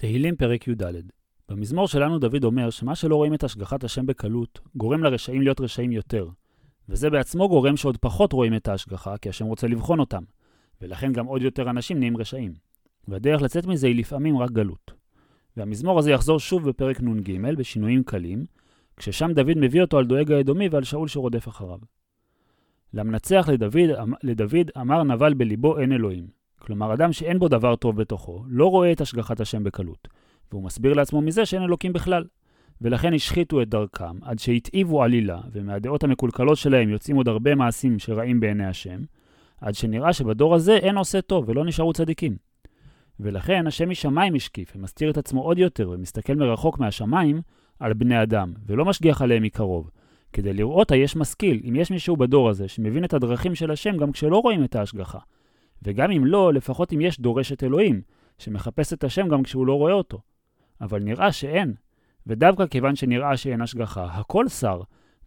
תהילים פרק י"ד במזמור שלנו דוד אומר שמה שלא רואים את השגחת השם בקלות, גורם לרשעים להיות רשעים יותר. וזה בעצמו גורם שעוד פחות רואים את ההשגחה, כי השם רוצה לבחון אותם. ולכן גם עוד יותר אנשים נהיים רשעים. והדרך לצאת מזה היא לפעמים רק גלות. והמזמור הזה יחזור שוב בפרק נ"ג בשינויים קלים, כששם דוד מביא אותו על דואג האדומי ועל שאול שרודף אחריו. למנצח לדוד, אמ- לדוד אמר נבל בליבו אין אלוהים. כלומר, אדם שאין בו דבר טוב בתוכו, לא רואה את השגחת השם בקלות, והוא מסביר לעצמו מזה שאין אלוקים בכלל. ולכן השחיתו את דרכם, עד שהתאיבו עלילה, ומהדעות המקולקלות שלהם יוצאים עוד הרבה מעשים שרעים בעיני השם, עד שנראה שבדור הזה אין עושה טוב ולא נשארו צדיקים. ולכן השם משמיים משקיף, ומסתיר את עצמו עוד יותר, ומסתכל מרחוק מהשמיים על בני אדם, ולא משגיח עליהם מקרוב, כדי לראות היש משכיל, אם יש מישהו בדור הזה שמבין את הדרכים של השם גם כשלא רואים את ההשגחה. וגם אם לא, לפחות אם יש דורשת אלוהים, שמחפש את השם גם כשהוא לא רואה אותו. אבל נראה שאין. ודווקא כיוון שנראה שאין השגחה, הכל שר,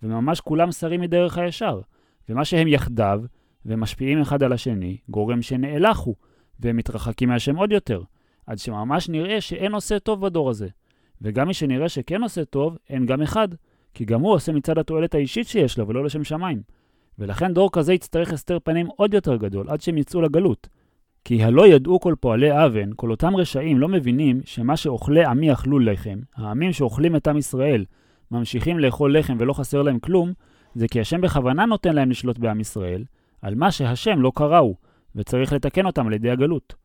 וממש כולם שרים מדרך הישר. ומה שהם יחדיו, ומשפיעים אחד על השני, גורם שנאלחו, והם מתרחקים מהשם עוד יותר, עד שממש נראה שאין עושה טוב בדור הזה. וגם מי שנראה שכן עושה טוב, אין גם אחד, כי גם הוא עושה מצד התועלת האישית שיש לו, ולא לשם שמיים. ולכן דור כזה יצטרך הסתר פנים עוד יותר גדול, עד שהם יצאו לגלות. כי הלא ידעו כל פועלי אבן, כל אותם רשעים לא מבינים שמה שאוכלי עמי אכלו לחם, העמים שאוכלים את עם ישראל, ממשיכים לאכול לחם ולא חסר להם כלום, זה כי השם בכוונה נותן להם לשלוט בעם ישראל, על מה שהשם לא קראו, וצריך לתקן אותם על ידי הגלות.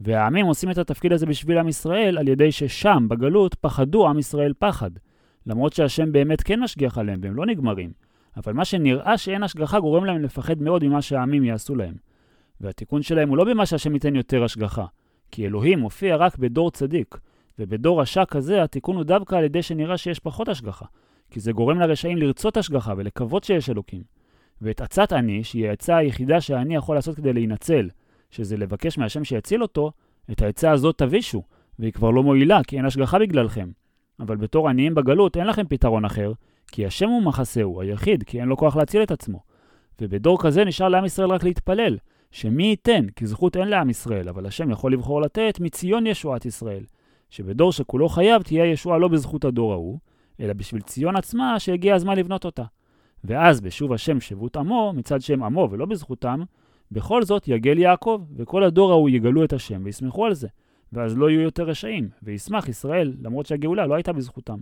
והעמים עושים את התפקיד הזה בשביל עם ישראל, על ידי ששם, בגלות, פחדו עם ישראל פחד. למרות שהשם באמת כן משגיח עליהם, והם לא נגמרים. אבל מה שנראה שאין השגחה גורם להם לפחד מאוד ממה שהעמים יעשו להם. והתיקון שלהם הוא לא במה שהשם ייתן יותר השגחה, כי אלוהים מופיע רק בדור צדיק, ובדור רשע כזה התיקון הוא דווקא על ידי שנראה שיש פחות השגחה, כי זה גורם לרשעים לרצות השגחה ולקוות שיש אלוקים. ואת עצת אני, שהיא העצה היחידה שאני יכול לעשות כדי להינצל, שזה לבקש מהשם שיציל אותו, את העצה הזאת תבישו, והיא כבר לא מועילה, כי אין השגחה בגללכם. אבל בתור עניים בגלות אין לכם פתרון אחר, כי השם הוא מחסהו, היחיד, כי אין לו כוח להציל את עצמו. ובדור כזה נשאר לעם ישראל רק להתפלל, שמי ייתן, כי זכות אין לעם ישראל, אבל השם יכול לבחור לתת מציון ישועת ישראל. שבדור שכולו חייב תהיה ישועה לא בזכות הדור ההוא, אלא בשביל ציון עצמה שהגיע הזמן לבנות אותה. ואז בשוב השם שבות עמו, מצד שם עמו ולא בזכותם, בכל זאת יגל יעקב, וכל הדור ההוא יגלו את השם וישמחו על זה. ואז לא יהיו יותר רשעים, וישמח ישראל, למרות שהגאולה לא הייתה בזכותם.